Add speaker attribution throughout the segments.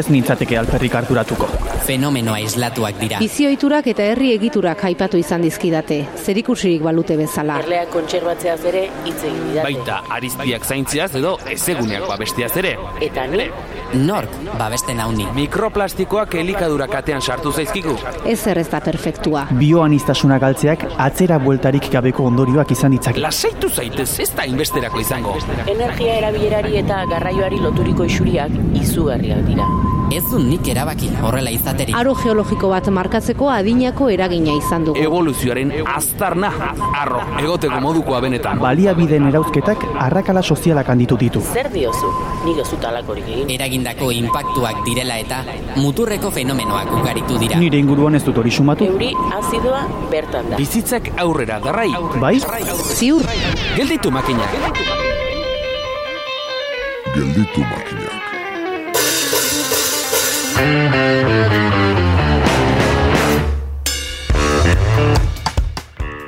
Speaker 1: Ez nintzateke alperrik harturatuko.
Speaker 2: Fenomeno aislatuak dira.
Speaker 3: Bizioiturak eta herri egiturak aipatu izan dizkidate, zerikusirik balute bezala.
Speaker 4: Erleak kontserbatzeaz ere hitz egin didate.
Speaker 5: Baita ariztiak zaintziaz edo ezeguneak babestiaz ere.
Speaker 4: Eta ni,
Speaker 2: Nork babesten hauni.
Speaker 5: Mikroplastikoak elikadura katean sartu zaizkigu.
Speaker 3: Ez ez da perfektua.
Speaker 1: Bioanistasuna galtzeak atzera bueltarik gabeko ondorioak izan ditzake.
Speaker 5: Lasaitu zaitez ez da inbesterako izango.
Speaker 4: energia erabilerari eta garraioari loturiko isuriak izugarriak dira.
Speaker 2: Ez du nik erabaki horrela izaterik.
Speaker 3: Aro geologiko bat markatzeko adinako eragina izan dugu.
Speaker 5: Evoluzioaren aztarna arro egoteko modukoa benetan.
Speaker 1: Baliabideen erauzketak arrakala sozialak handitu ditu.
Speaker 4: Zer diozu? Nik ez dut alakorik egin.
Speaker 2: Eragindako inpaktuak direla eta muturreko fenomenoak ugaritu dira.
Speaker 1: Nire inguruan ez dut hori sumatu.
Speaker 4: Euri azidoa bertan da.
Speaker 5: Bizitzak aurrera darrai.
Speaker 1: Bai?
Speaker 3: Ziur,
Speaker 5: Gelditu makinak.
Speaker 6: Gelditu makinak.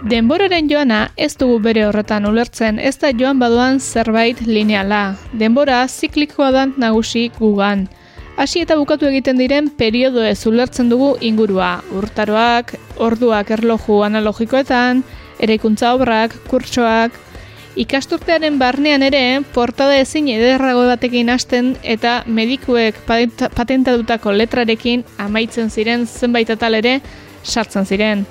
Speaker 7: Denboraren joana ez dugu bere horretan ulertzen, ez da joan baduan zerbait lineala. Denbora ziklikoa da nagusi gugan. Hasi eta bukatu egiten diren periodo ez ulertzen dugu ingurua. Urtaroak, orduak erloju analogikoetan, eraikuntza obrak, kurtsoak, Ikasturtearen barnean ere, portada ezin ederrago batekin hasten eta medikuek patenta- patentatutako letrarekin amaitzen ziren zenbait atal ere sartzen ziren.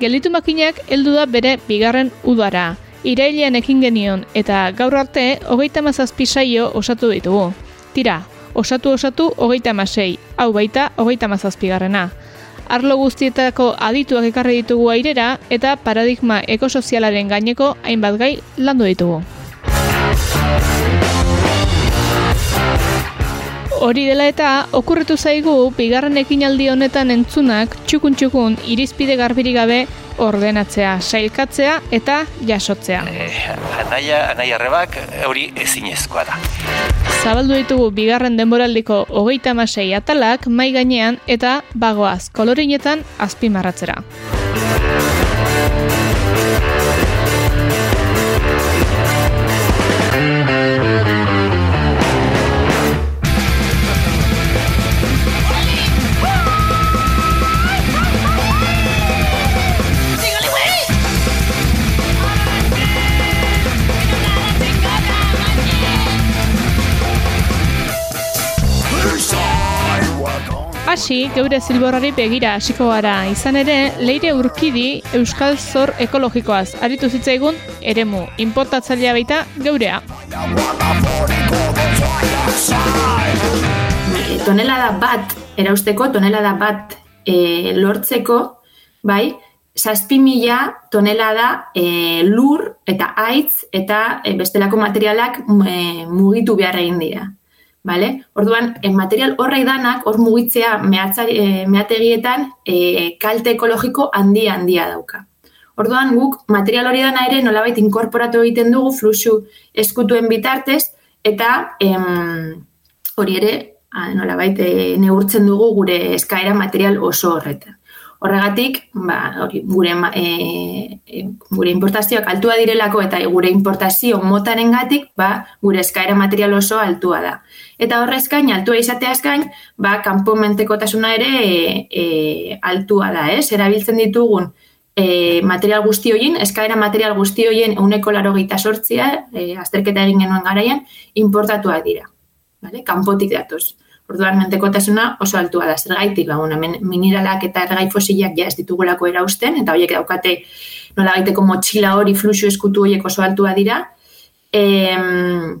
Speaker 7: Gelditu makinak heldu da bere bigarren udara. Irailean ekin genion eta gaur arte hogeita mazazpi saio osatu ditugu. Tira, osatu osatu hogeita masei, hau baita hogeita mazazpigarrena. Arlo guztietako adituak ekarri ditugu airera eta paradigma ekosozialaren gaineko hainbat gai landu ditugu. Hori dela eta, okurritu zaigu, bigarren ekinaldi honetan entzunak txukun-txukun irizpide garbirik gabe ordenatzea, sailkatzea eta jasotzea.
Speaker 8: Anaia, anaia arrebak hori ezinezkoa da.
Speaker 7: Zabaldu ditugu bigarren denboraldiko hogeita amasei atalak mai gainean eta bagoaz kolorinetan azpimarratzera. Hasi, geure zilborrari begira hasiko gara. Izan ere, leire urkidi Euskal Zor ekologikoaz aritu zitzaigun eremu importatzailea baita geurea.
Speaker 9: e, tonelada bat erausteko, tonelada bat e, lortzeko, bai, zazpi mila tonelada e, lur eta aitz eta e, bestelako materialak e, mugitu behar egin dira. Vale? Orduan, material horrei danak, hor mugitzea mehatzari, e, mehategietan e, kalte ekologiko handia handia dauka. Orduan, guk material hori dana ere nolabait inkorporatu egiten dugu fluxu eskutuen bitartez, eta em, hori ere a, nolabait e, neurtzen dugu gure eskaera material oso horretan. Horregatik, ba, hori, gure, e, e, gure importazioak altua direlako eta gure importazio motaren gatik, ba, gure eskaera material oso altua da. Eta horrez gain, altua izateaz gain, ba, kanpo mentekotasuna ere e, e, altua da, ez? Erabiltzen ditugun e, material guzti horien, eskaera material guzti horien uneko laro sortzia, e, azterketa egin genuen garaian, importatuak dira. Vale? Kanpotik datoz. Orduan mentekotasuna oso altua da. Zergaitik, ba, bueno, men- mineralak eta ergai fosilak ja ez ditugulako erausten, eta horiek daukate nola gaiteko motxila hori fluxu eskutu horiek oso altua dira. Em,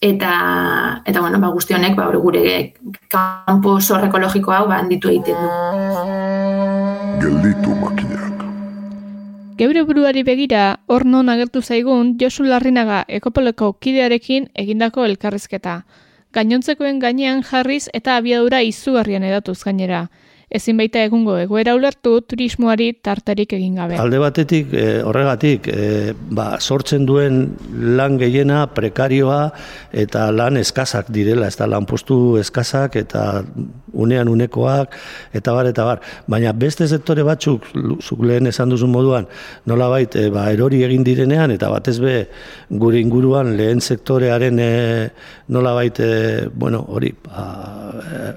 Speaker 9: eta, eta bueno, ba, guzti honek, ba, gure kanpo zor ekologiko hau ba, handitu egiten du.
Speaker 6: Gelditu makinak.
Speaker 7: Geure buruari begira, hor non agertu zaigun Josu Larrinaga ekopoleko kidearekin egindako elkarrizketa. Gainontzekoen gainean jarriz eta abiadura izugarrian edatuz gainera. Ezin baita egungo egoera ulertu turismoari tartarik egin gabe.
Speaker 10: Alde batetik, eh, horregatik, eh, ba, sortzen duen lan gehiena prekarioa eta lan eskazak direla, ez da lanpostu eskazak eta unean unekoak, eta bar, eta bar. Baina beste sektore batzuk, zuk lehen esan duzu moduan, nola bait, e, ba, erori egin direnean, eta batez be, gure inguruan lehen sektorearen e, nola bait, e, bueno, hori, ba, e,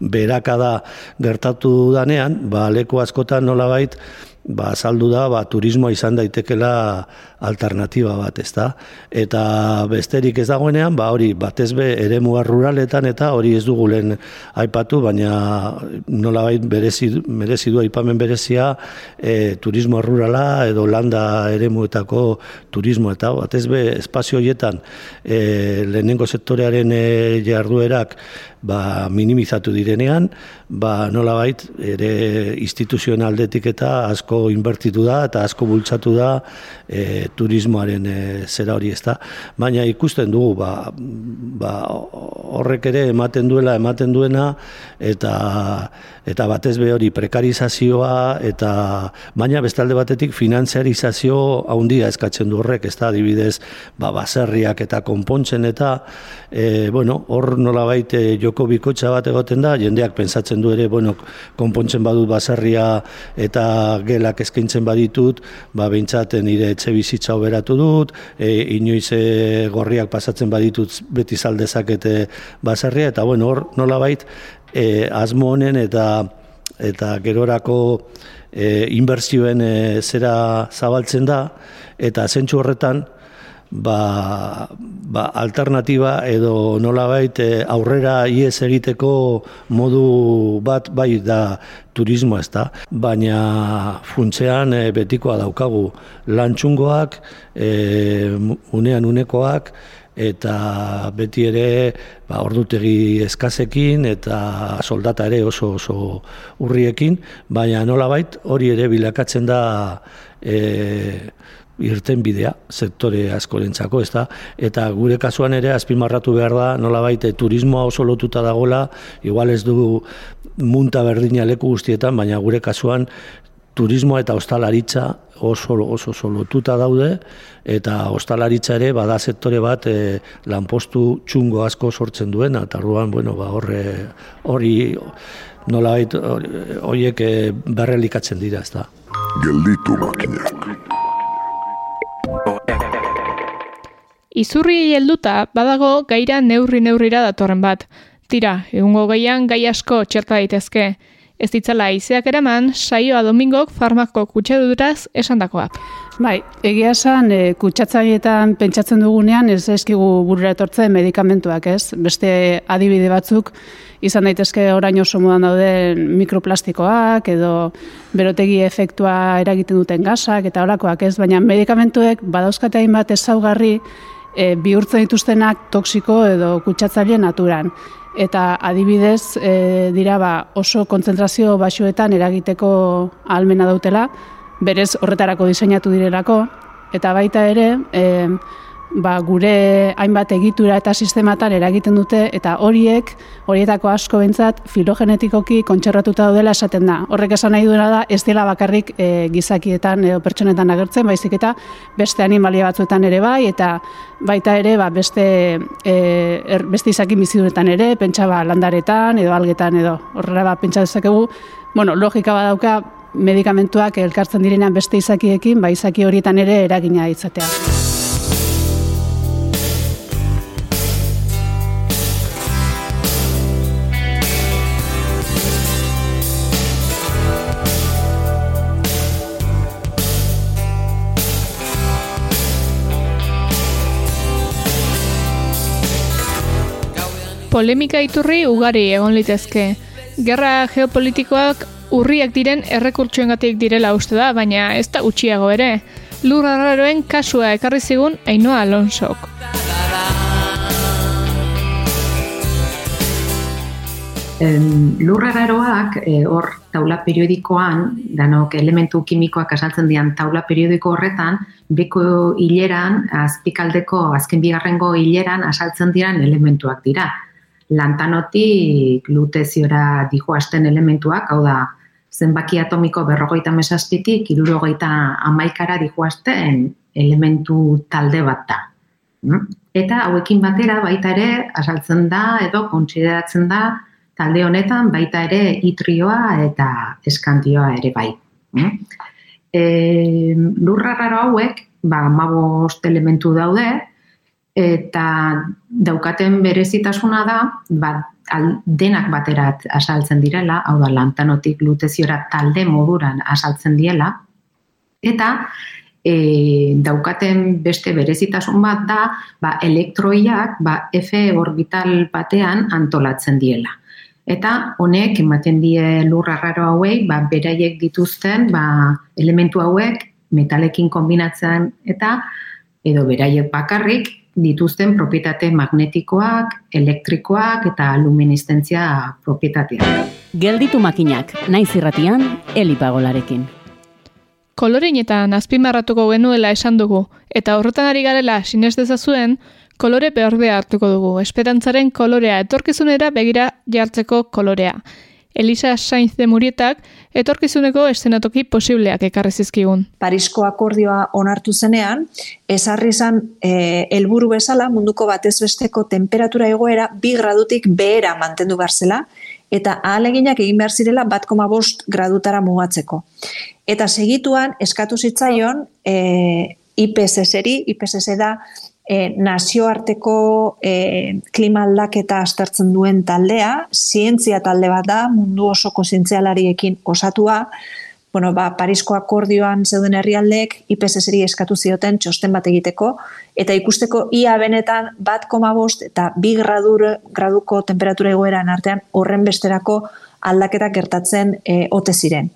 Speaker 10: berakada gertatu danean, ba, leku askotan nola bait, ba, saldu da, ba, turismoa izan daitekela alternatiba bat, ezta? Eta besterik ez dagoenean, ba, hori, batez be, ere ruraletan eta hori ez dugu lehen aipatu, baina nola bait berezi, merezi du aipamen berezia e, turismo rurala edo landa ere muetako turismo, eta batez be, espazio horietan e, lehenengo sektorearen e, jarduerak ba, minimizatu direnean, ba, nola bait, ere instituzioen aldetik eta asko inbertitu da eta asko bultzatu da e, turismoaren e, zera hori ez da. Baina ikusten dugu, ba, ba, horrek ere ematen duela, ematen duena, eta eta batez be hori prekarizazioa, eta baina bestalde batetik finantziarizazio handia eskatzen du horrek, ez da, adibidez, ba, baserriak eta konpontzen, eta, e, bueno, hor nola baite joko bikotxa bat egoten da, jendeak pensatzen du ere, bueno, konpontzen badut baserria eta gelak eskaintzen baditut, ba, behintzaten nire etxe bizitza oberatu dut, e, inoiz e, gorriak pasatzen baditut beti zaldezakete baserria, eta bueno, hor nola bait, e, asmo honen eta eta gerorako e, inbertsioen e, zera zabaltzen da, eta zentsu horretan, ba, ba alternativa edo nolabait eh, aurrera ies egiteko modu bat bai da turismo ez da, baina funtzean e, betikoa daukagu. Lantxungoak, e, unean unekoak, eta beti ere ba, ordutegi eskazekin eta soldata ere oso oso urriekin, baina nolabait hori ere bilakatzen da e, irten bidea sektore askorentzako, ez da? Eta gure kasuan ere azpimarratu behar da, nola baite, turismoa oso lotuta dagola, igual ez du munta berdina leku guztietan, baina gure kasuan turismoa eta ostalaritza oso oso oso lotuta daude eta ostalaritza ere bada sektore bat e, lanpostu txungo asko sortzen duen eta ruan bueno ba horre hori nolabait horiek e, berrelikatzen dira ezta
Speaker 6: gelditu makinak
Speaker 7: Izurri helduta badago gaira neurri neurrira datorren bat. Tira, egungo gaian gai asko txerta daitezke. Ez ditzala izeak eraman, saioa domingok farmako kutsaduraz esandakoa.
Speaker 11: Bai, egia esan, e, kutsatzaietan pentsatzen dugunean ez eskigu burura etortzen medikamentuak, ez? Beste adibide batzuk izan daitezke orain oso modan dauden mikroplastikoak edo berotegi efektua eragiten duten gasak eta horakoak, ez? Baina medikamentuek badauzkate hainbat ezaugarri e, bihurtzen dituztenak toksiko edo kutsatzaile naturan. Eta adibidez, e, dira ba, oso kontzentrazio basuetan eragiteko almena dautela, berez horretarako diseinatu direlako, eta baita ere, e, ba, gure hainbat egitura eta sistematan eragiten dute eta horiek, horietako asko bentzat, filogenetikoki kontxerratuta daudela esaten da. Horrek esan nahi duena da, ez dela bakarrik e, gizakietan edo pertsonetan agertzen, baizik eta beste animalia batzuetan ere bai, eta baita ere ba, beste, e, er, beste izaki bizidunetan ere, pentsa ba, landaretan edo algetan edo horrela ba, pentsa dezakegu, bueno, logika badauka medikamentuak elkartzen direnean beste izakiekin, ba, izaki horietan ere eragina izatea.
Speaker 7: polemika iturri ugari egon litezke. Gerra geopolitikoak urriak diren errekurtsoengatik direla uste da, baina ez da utxiago ere. Lur arraroen kasua ekarri zigun Ainoa Alonsok.
Speaker 12: Lur arraroak eh, hor taula periodikoan, danok elementu kimikoak asaltzen dian taula periodiko horretan, beko hileran, azpikaldeko azken bigarrengo hileran asaltzen diran elementuak dira lantanotik luteziora dijoasten elementuak, hau da, zenbaki atomiko berrogeita mesazpitik, irurogeita amaikara dijoasten elementu talde bat da. Hmm? Eta hauekin batera baita ere, asaltzen da edo kontsideratzen da talde honetan baita ere itrioa eta eskantioa ere bai. Mm? E, lurra raro hauek, ba, mabost elementu daude, eta daukaten berezitasuna da, ba, denak baterat asaltzen direla, hau da, lantanotik luteziora talde moduran asaltzen diela, eta e, daukaten beste berezitasun bat da, ba, elektroiak ba, F orbital batean antolatzen diela. Eta honek ematen die lurra raro hauei, ba, beraiek dituzten ba, elementu hauek metalekin kombinatzen eta edo beraiek bakarrik dituzten propietate magnetikoak, elektrikoak eta luminiszentzia propietateak.
Speaker 13: Gelditu makinak, naiz irratian, elipagolarekin.
Speaker 7: Kolorein eta nazpimarratuko genuela esan dugu, eta horretan ari garela sinez dezazuen, kolore behordea hartuko dugu, esperantzaren kolorea, etorkizunera begira jartzeko kolorea. Elisa Sainz de Murietak etorkizuneko eszenatoki posibleak ekarri zizkigun.
Speaker 14: Parisko akordioa onartu zenean, ezarri izan e, helburu bezala munduko batez besteko temperatura egoera bi gradutik behera mantendu barzela, eta ahaleginak egin behar zirela bat koma bost gradutara mugatzeko. Eta segituan, eskatu zitzaion, e, IPSS-eri, IPSS da e, nazioarteko e, klima aldaketa aztertzen duen taldea, zientzia talde bat da, mundu osoko zientzialariekin osatua, bueno, ba, Parisko akordioan zeuden herrialdeek IPSS-eri eskatu zioten txosten bat egiteko, eta ikusteko ia benetan bat koma bost eta bi gradur, graduko temperatura egoeran artean horren besterako aldaketak gertatzen e, ote ziren.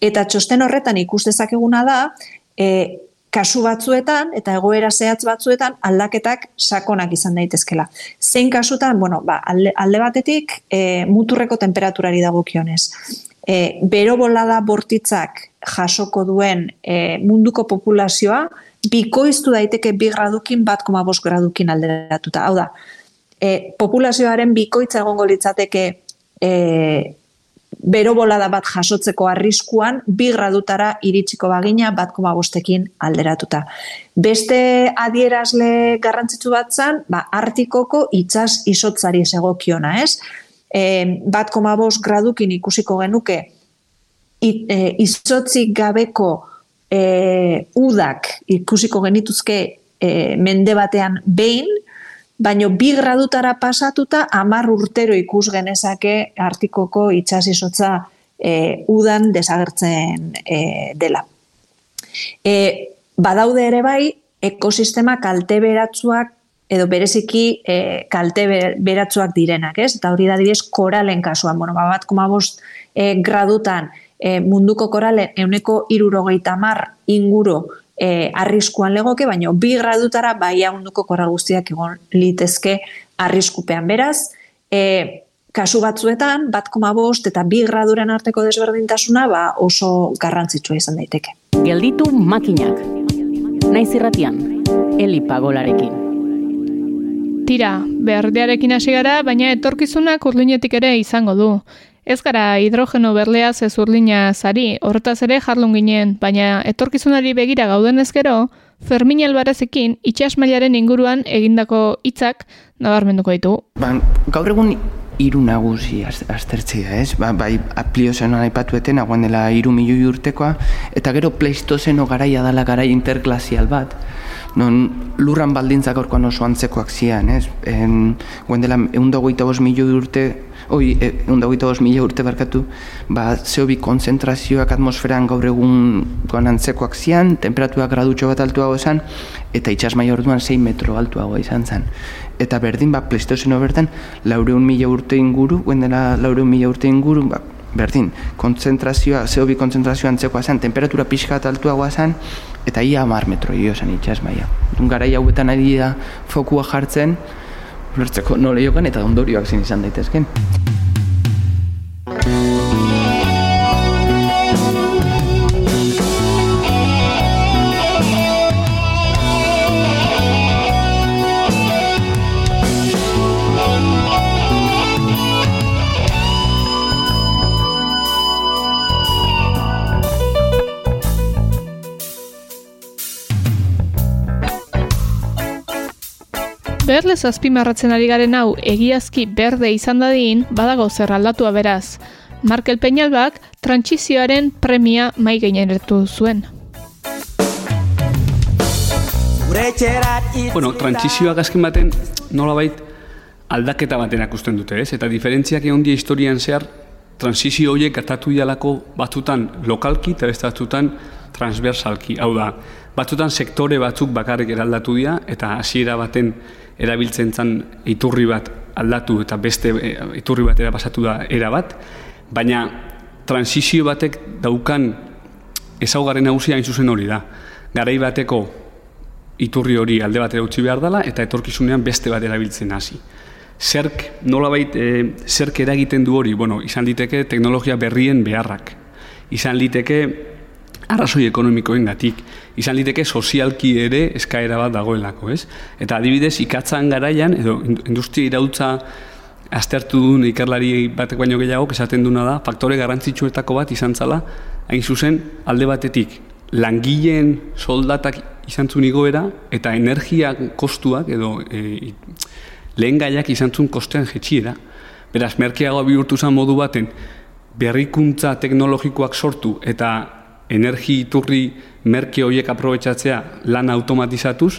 Speaker 14: Eta txosten horretan ikustezakeguna da, e, kasu batzuetan eta egoera zehatz batzuetan aldaketak sakonak izan daitezkela. Zein kasutan, bueno, ba, alde, alde batetik e, muturreko temperaturari dagokionez. E, bero bolada bortitzak jasoko duen e, munduko populazioa bikoiztu daiteke bi gradukin bat koma bost gradukin alderatuta. Hau da, e, populazioaren bikoitza egongo litzateke e, bero bolada bat jasotzeko arriskuan, bi gradutara iritsiko bagina bat koma bostekin alderatuta. Beste adierazle garrantzitsu bat zan, ba, artikoko itxas isotzari segokiona, ez? E, bat koma bost gradukin ikusiko genuke, it, e, izotzik gabeko e, udak ikusiko genituzke e, mende batean behin, baino bi gradutara pasatuta amar urtero ikus genezake artikoko itxasizotza e, udan desagertzen e, dela. E, badaude ere bai, ekosistema kalte beratzuak edo bereziki e, kalte beratzuak direnak, ez? Eta hori da direz koralen kasuan, bueno, ba, bat koma bost e, gradutan e, munduko koralen euneko irurogeita mar inguru e, arriskuan legoke, baina bi gradutara bai munduko korra guztiak egon litezke arriskupean. Beraz, e, kasu batzuetan, bat koma bost eta bi graduren arteko desberdintasuna ba oso garrantzitsua izan daiteke.
Speaker 13: Gelditu makinak. Naiz irratian, Eli Pagolarekin.
Speaker 7: Tira, berdearekin hasi gara, baina etorkizunak urlinetik ere izango du. Ez gara hidrogeno berlea zezurlina zari, horretaz ere jarlun ginen, baina etorkizunari begira gauden ezkero, Fermin Albarezekin itxasmailaren inguruan egindako hitzak nabarmenduko ditu.
Speaker 15: Ba, gaur egun hiru nagusi aztertzea, ez? Ba, bai, apliozenan aipatueten, aguan dela hiru milioi urtekoa, eta gero pleistozeno garaia dela garai interglasial bat, non lurran baldintzak orkoan oso antzekoak zian, ez? En, guen dela, egun dagoita milioi urte, oi, egun dagoita mila urte barkatu, ba, zehobi konzentrazioak atmosferan gaur egun antzekoak zian, temperatura gradutxo bat altuago esan, eta itxas mai orduan 6 metro altuago izan zen eta berdin, ba, pleistozeno bertan, laureun mila urte inguru, guen dela laureun mila urte inguru, ba, berdin, kontzentrazioa, zehobi kontzentrazioa antzekoa zen, temperatura pixka eta altuagoa zen, eta ia amar metro jo zen itxas maia. Garai hauetan ari da fokua jartzen, lertzeko nole jokan eta ondorioak zen izan daitezken.
Speaker 7: Berlez azpimarratzen ari garen hau egiazki berde izan dadin, badago zer aldatua beraz. Markel Peñalbak trantsizioaren premia mai gaineratu zuen.
Speaker 16: Bueno, trantsizioak azken baten nolabait aldaketa baten akusten dute, ez? Eta diferentziak egon dia historian zehar, transizio horiek gertatu dialako batzutan lokalki eta beste batzutan transversalki. Hau da, batzutan sektore batzuk bakarrik eraldatu dira eta hasiera baten erabiltzen zen iturri bat aldatu eta beste e, iturri bat pasatu da era bat, baina transizio batek daukan ezaugarren nagusia hain zuzen hori da. Garai bateko iturri hori alde batera utzi behar dela eta etorkizunean beste bat erabiltzen hasi. Zerk, nolabait, e, zerk eragiten du hori, bueno, izan diteke teknologia berrien beharrak. Izan liteke arrazoi ekonomikoen gatik, izan liteke sozialki ere eskaera bat dagoelako, ez? Eta adibidez, ikatzan garaian, edo industria irautza aztertu duen ikerlari batek baino gehiago, esaten duna da, faktore garrantzitsuetako bat izan zala, hain zuzen, alde batetik, langileen soldatak izan zuen igoera, eta energia kostuak, edo e, lehen gaiak izan zuen kostean jetxiera. Beraz, merkeagoa bihurtu zen modu baten, berrikuntza teknologikoak sortu eta energi iturri merke horiek aprobetsatzea lan automatizatuz,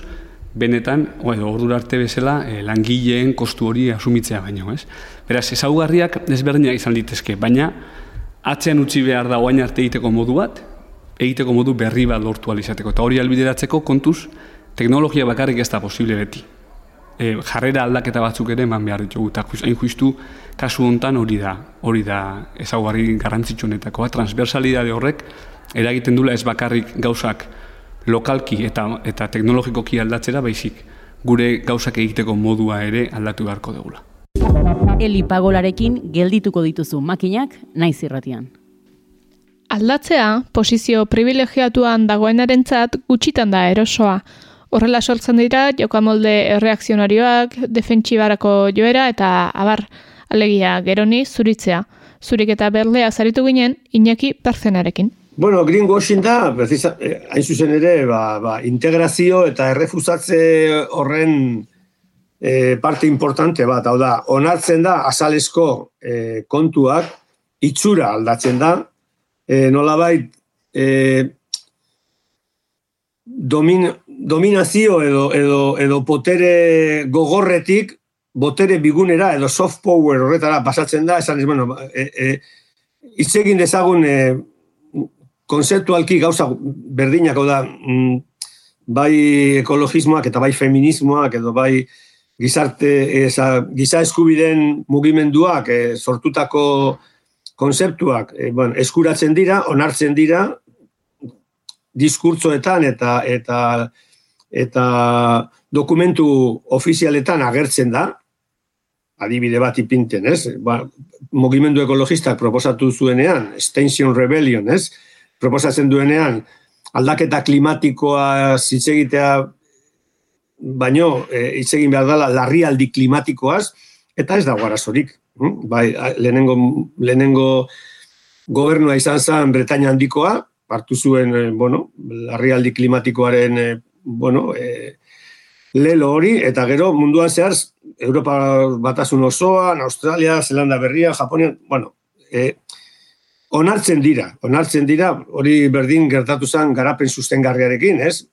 Speaker 16: benetan, edo ordura arte bezala, e, langileen kostu hori asumitzea baino, ez? Beraz, ezaugarriak desberdinak izan litezke, baina atzean utzi behar da oain arte egiteko modu bat, egiteko modu berri bat lortu alizateko. Eta hori albideratzeko kontuz, teknologia bakarrik ez da posible beti. E, jarrera aldaketa batzuk ere eman behar ditugu, eta hain justu kasu hontan hori da, hori da ezaugarri garrantzitsuenetakoa, transversalidade horrek, eragiten dula ez bakarrik gauzak lokalki eta eta teknologikoki aldatzera baizik gure gauzak egiteko modua ere aldatu beharko dugula.
Speaker 13: Eli pagolarekin geldituko dituzu makinak naiz irratian.
Speaker 7: Aldatzea, posizio privilegiatuan dagoenarentzat gutxitan da erosoa. Horrela sortzen dira jokamolde erreakzionarioak, defentsibarako joera eta abar alegia geroni zuritzea. Zurik eta berlea zaritu ginen, Iñaki Parzenarekin.
Speaker 17: Bueno, greenwashing da, precisa, eh, hain zuzen ere, ba, ba, integrazio eta errefusatze horren eh, parte importante bat, hau da, onartzen da azalesko eh, kontuak, itxura aldatzen da, eh, nolabait, eh, domin, dominazio edo, edo, edo potere gogorretik, botere bigunera edo soft power horretara pasatzen da, esan ez, bueno, e, e, itzegin dezagun e, konzeptualki gauza berdinak da mm, bai ekologismoak eta bai feminismoak edo bai gizarte eza, giza eskubiden mugimenduak e, sortutako konzeptuak e, bueno, eskuratzen dira, onartzen dira diskurtzoetan eta eta eta dokumentu ofizialetan agertzen da adibide bat ipinten, ez? Ba, mugimendu ekologistak proposatu zuenean, Extension Rebellion, ez? Proposatzen duenean aldaketa klimatikoa hitz egitea baino e, hitz egin behar dela larrialdi klimatikoaz eta ez da arazorik. Hm? Bai, lehenengo, lehenengo gobernua izan zen Bretaña handikoa, hartu zuen, e, bueno, larrialdi klimatikoaren, e, bueno, e, lelo hori, eta gero munduan zehar, Europa batasun osoan, Australia, Zelanda Berria, Japonia, bueno, e, onartzen dira, onartzen dira, hori berdin gertatu zen garapen sustengarriarekin, ez?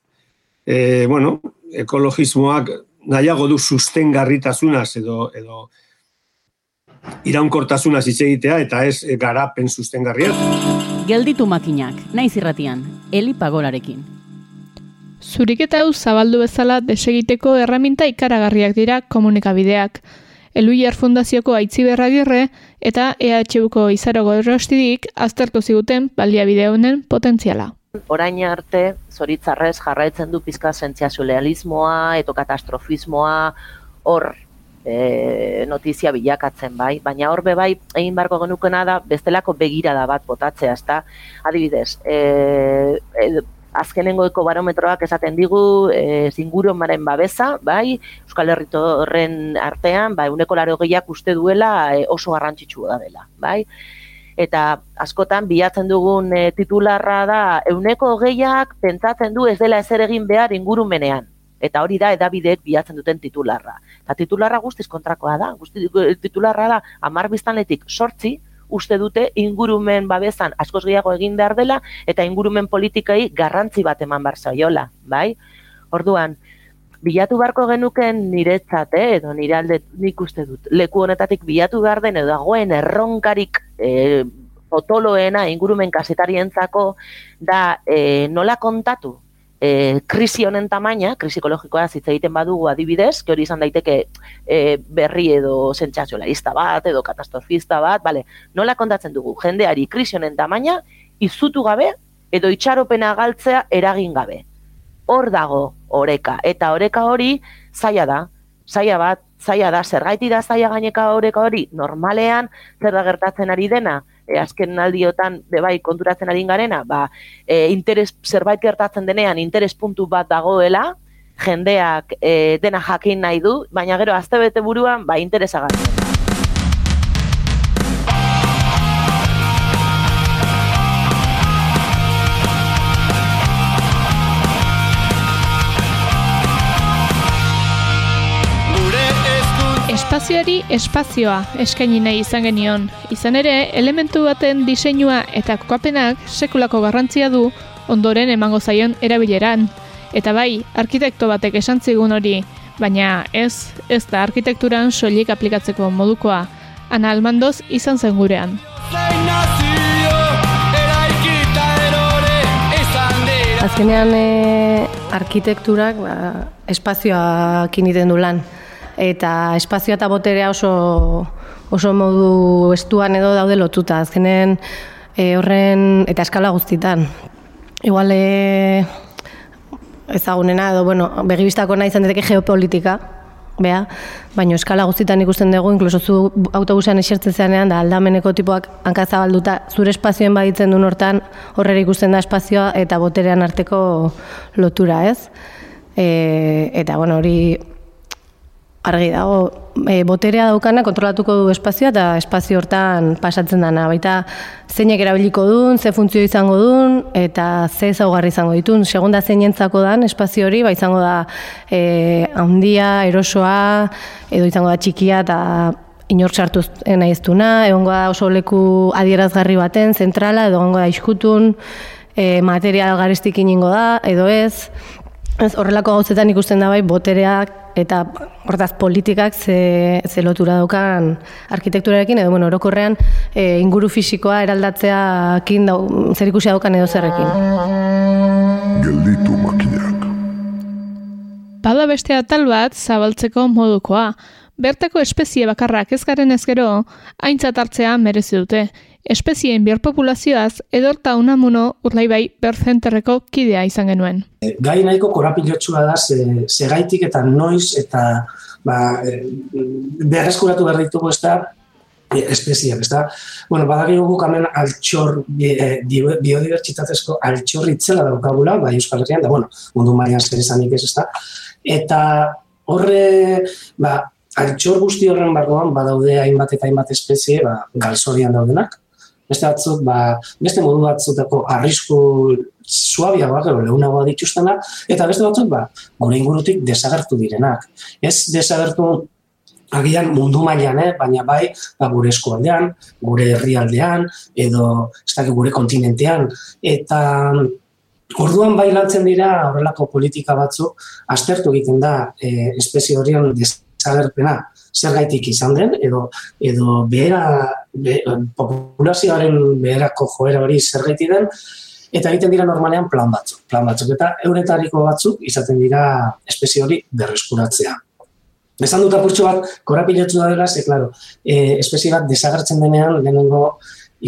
Speaker 17: E, bueno, ekologismoak nahiago du sustengarritasunaz edo, edo iraunkortasunaz hitz egitea eta ez garapen sustengarria.
Speaker 13: Gelditu makinak, naiz irratian, Eli Pagolarekin.
Speaker 7: Zuriketa hau zabaldu bezala desegiteko erraminta ikaragarriak dira komunikabideak. Eluiar Fundazioko Aitzi Berragirre eta EHUko Izarogo Errostidik aztertu ziguten baliabide honen potentziala.
Speaker 4: Orain arte, zoritzarrez jarraitzen du pizka sentziazulealismoa, eto katastrofismoa, hor e, notizia bilakatzen bai, baina hor bai egin barko genukena da bestelako begirada bat botatzea, ezta? Adibidez, e, e, azkenengo eko barometroak esaten digu e, zinguru maren babesa, bai, Euskal Herrito horren artean, bai, uneko laro gehiak uste duela e, oso garrantzitsu da dela, bai. Eta askotan bilatzen dugun e, titularra da, euneko gehiak pentsatzen du ez dela ezer egin behar ingurumenean. Eta hori da edabideek bilatzen duten titularra. Eta titularra guztiz kontrakoa da. Guzti, titularra da, amar biztanletik sortzi, uste dute ingurumen babesan askoz gehiago egin behar dela, eta ingurumen politikai garrantzi bat eman bar zaiola, bai? Orduan, bilatu beharko genuken niretzat, eh, edo nire alde nik uste dut, leku honetatik bilatu behar den, edo dagoen erronkarik e, potoloena ingurumen kasetarientzako da e, nola kontatu e, krisi honen tamaina, krisi ekologikoa hitz egiten badugu adibidez, hori izan daiteke e, berri edo sentsaziolarista bat, edo katastrofista bat, bale, nola kontatzen dugu, jendeari krisi honen tamaina, izutu gabe, edo itxaropena galtzea eragin gabe. Hor dago oreka, eta oreka hori zaila da, zaila bat, zaila da, zergaiti da zaila gaineka oreka hori, normalean, zer da gertatzen ari dena, e, azken aldiotan bebai konturatzen ari garena, ba, e, interes zerbait gertatzen denean interes puntu bat dagoela, jendeak e, dena jakin nahi du, baina gero azte buruan ba, interesa
Speaker 7: Espazioari espazioa eskaini nahi izan genion. Izan ere, elementu baten diseinua eta kokapenak sekulako garrantzia du ondoren emango zaion erabileran. Eta bai, arkitekto batek esan zigun hori, baina ez, ez da arkitekturan soilik aplikatzeko modukoa. Ana almandoz izan zen gurean.
Speaker 15: Azkenean e, arkitekturak ba, espazioak initen du lan eta espazioa eta boterea oso oso modu estuan edo daude lotuta. Azkenen e, horren eta eskala guztitan. Igual e, ezagunena edo bueno, begibistako nahi izan deteke geopolitika, bea, baina eskala guztitan ikusten dugu, inkluso zu autobusean esertzen zeanean, da aldameneko tipoak hankazabalduta zure espazioen baditzen duen hortan, horrera ikusten da espazioa eta boterean arteko lotura, ez? E, eta, bueno, hori argi dago, e, boterea daukana kontrolatuko du espazioa eta espazio hortan pasatzen dana. Baita zeinek erabiliko duen, ze funtzio izango duen eta ze zaugarri izango ditun. Segunda zeinentzako dan espazio hori, ba izango da e, handia, erosoa, edo izango da txikia eta inor sartu nahi ez duna, egongo da oso leku adierazgarri baten, zentrala, edo egongo da iskutun, e, material garestik iningo da, edo ez, Ez, horrelako gauzetan ikusten da bai botereak eta hortaz politikak ze, ze lotura daukan arkitekturarekin edo bueno, orokorrean e, inguru fisikoa eraldatzeakin dau, zer ikusia daukan edo zerrekin.
Speaker 6: Gelditu makinak.
Speaker 7: Bada beste atal bat zabaltzeko modukoa. Bertako espezie bakarrak ez garen ez gero, haintzat hartzea merezi dute espezien biorpopulazioaz edorta unamuno urlaibai berzenterreko kidea izan genuen.
Speaker 18: E, gai nahiko korapilotsua da, ze, ze gaitik eta noiz eta ba, e, berreskuratu behar ditugu ez da, e, espeziak, ez da? Bueno, badari guk hemen altxor, biodibertsitatezko altxor itzela daukagula, bai Euskal Herrian, da, bueno, mundu maian zer izanik ez, ez da? Eta horre, ba, altxor guzti horren barruan, badaude hainbat eta hainbat espezie, ba, galzorian daudenak, beste batzuk, ba, beste modu batzutako arrisku suabiagoak edo leunagoa dituztena, eta beste batzuk, ba, gure ingurutik desagertu direnak. Ez desagertu agian mundu mailan, eh? baina bai ba, gure eskualdean, gure herrialdean, edo ez gure kontinentean. Eta orduan bai lantzen dira horrelako politika batzuk, aztertu egiten da e, espezie horien desagerpena zer gaitik izan den, edo, edo behera, be, populazioaren beherako joera hori zer gaiti den, eta egiten dira normalean plan batzuk. Plan batzuk eta euretariko batzuk izaten dira espezie hori berreskuratzea. Esan dut apurtxo bat, korapilatzu da dela, ze, klaro, e, espezie bat desagertzen denean, lehenengo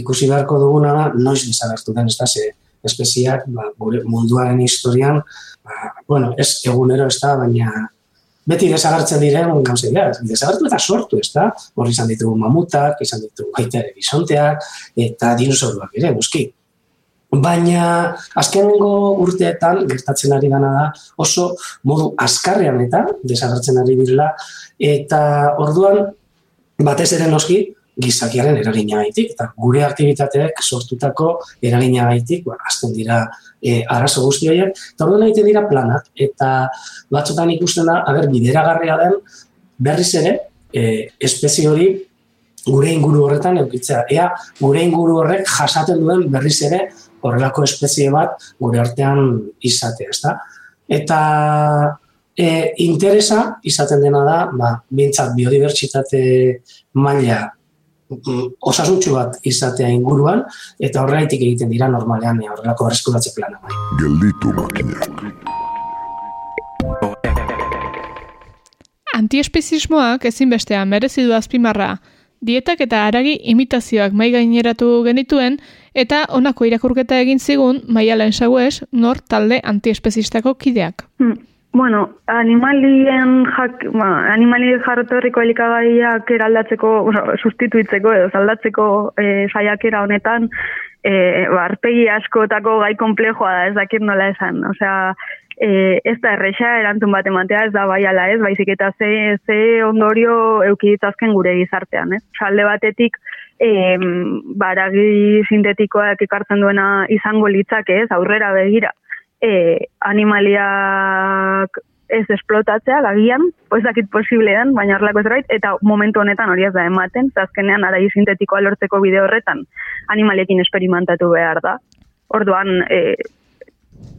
Speaker 18: ikusi beharko duguna da, noiz desagertu den, ez da, ze, espeziak, ba, gure munduaren historian, ba, bueno, ez egunero ez da, baina beti desagertzen diren gauze dira, desagertu eta sortu, ez da? Hor izan ditugu mamutak, izan ditugu baita ere bisonteak, eta dinosauruak ere, buski. Baina, azkenengo urteetan, gertatzen ari dana da, oso modu askarrean eta desagertzen ari direla, eta orduan, batez ere noski, gizakiaren eraginagaitik eta gure aktivitateek sortutako eraginagaitik ba hasten dira e, arazo guzti horiek eta orduan egiten dira planak eta batzutan ikusten da ager bideragarria den berriz ere e, espezie hori gure inguru horretan eukitzea. Ea gure inguru horrek jasaten duen berriz ere horrelako espezie bat gure artean izatea, ezta? Eta e, interesa izaten dena da, ba, bintzat biodibertsitate maila osasuntxu bat izatea inguruan, eta horreitik egiten dira normalean e, horrelako berreskuratze plana. Bai.
Speaker 6: Gelditu makinak.
Speaker 7: Antiespezismoak ezinbestean merezi du azpimarra, dietak eta aragi imitazioak mai gaineratu genituen eta honako irakurketa egin zigun Maialen Saues, nor talde antiespezistako kideak.
Speaker 19: Hmm. Bueno, animalien jak, ba, animali jarrotorriko elikagaiak eraldatzeko, bueno, sustituitzeko edo zaldatzeko e, saiakera honetan, e, ba, arpegi askotako gai komplejoa da, ez dakit nola esan. Osea, e, ez da erresa erantzun bat ematea, ez da bai ala ez, baizik eta ze, ze ondorio eukiditzazken gure gizartean, ez? Salde batetik, e, baragi sintetikoak ekartzen duena izango litzak ez, aurrera begira, e, animaliak ez esplotatzea, gagian, ez dakit posible den, baina horrelako ez eta momentu honetan hori ez da ematen, zazkenean aragi sintetikoa lortzeko bide horretan animaliekin esperimentatu behar da. Orduan, e,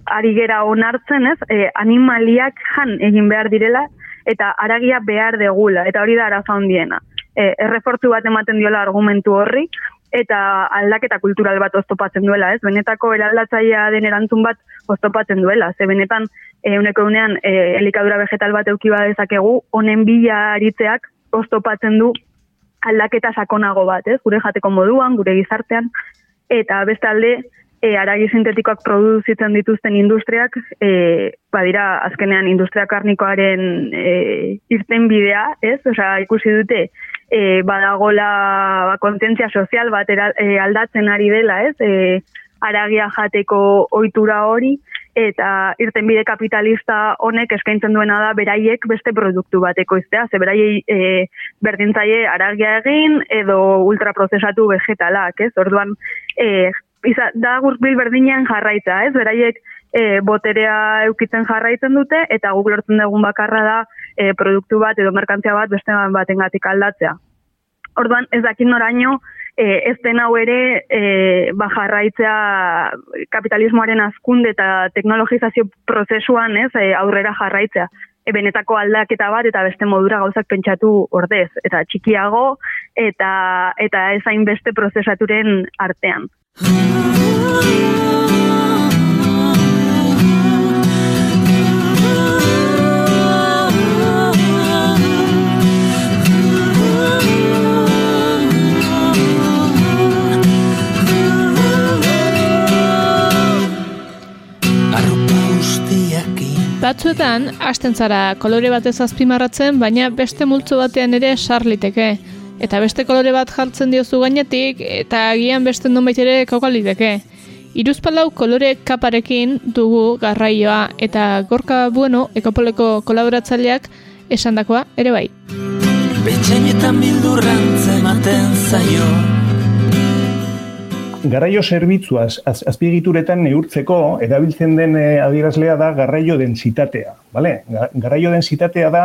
Speaker 19: ari gera onartzen, ez? E, animaliak jan egin behar direla eta aragia behar degula eta hori da araza hondiena. E, errefortzu bat ematen diola argumentu horri eta aldaketa kultural bat oztopatzen duela, ez? Benetako eraldatzailea den erantzun bat oztopatzen duela. Ze benetan e, uneko unean e, elikadura vegetal bat euki dezakegu, honen bila aritzeak oztopatzen du aldaketa sakonago bat, ez? Gure jateko moduan, gure gizartean eta bestalde e, aragi sintetikoak produzitzen dituzten industriak, e, badira azkenean industria karnikoaren e, irten bidea, ez? Osea, ikusi dute, e, badagola ba, kontentzia sozial bat e, aldatzen ari dela, ez? E, aragia jateko ohitura hori, eta irten bide kapitalista honek eskaintzen duena da beraiek beste produktu bat ekoiztea, ze beraiei e, berdintzaie aragia egin edo ultraprozesatu vegetalak, ez? Orduan, e, iza, da gurbil berdinean jarraitza, ez? Beraiek e, boterea eukitzen jarraitzen dute, eta guk lortzen dugun bakarra da e, produktu bat edo merkantzia bat beste batengatik aldatzea. Orduan, ez dakin noraino, e, ez den hau ere e, ba jarraitzea kapitalismoaren azkunde eta teknologizazio prozesuan ez, e, aurrera jarraitzea. E, benetako aldaketa bat eta beste modura gauzak pentsatu ordez. Eta txikiago eta, eta ezain beste prozesaturen artean.
Speaker 7: Batzuetan, hasten zara kolore batez azpimarratzen, baina beste multzo batean ere sarliteke eta beste kolore bat jartzen diozu gainetik, eta agian beste nonbait ere kokaliteke. Iruzpalau kolore kaparekin dugu garraioa, eta gorka bueno, ekopoleko kolaboratzaileak esandakoa ere bai. Betxainetan bildurrantza ematen zaio.
Speaker 20: Garraio zerbitzuaz az, azpiegituretan neurtzeko erabiltzen den e, adierazlea da garraio densitatea. Vale? Garraio densitatea da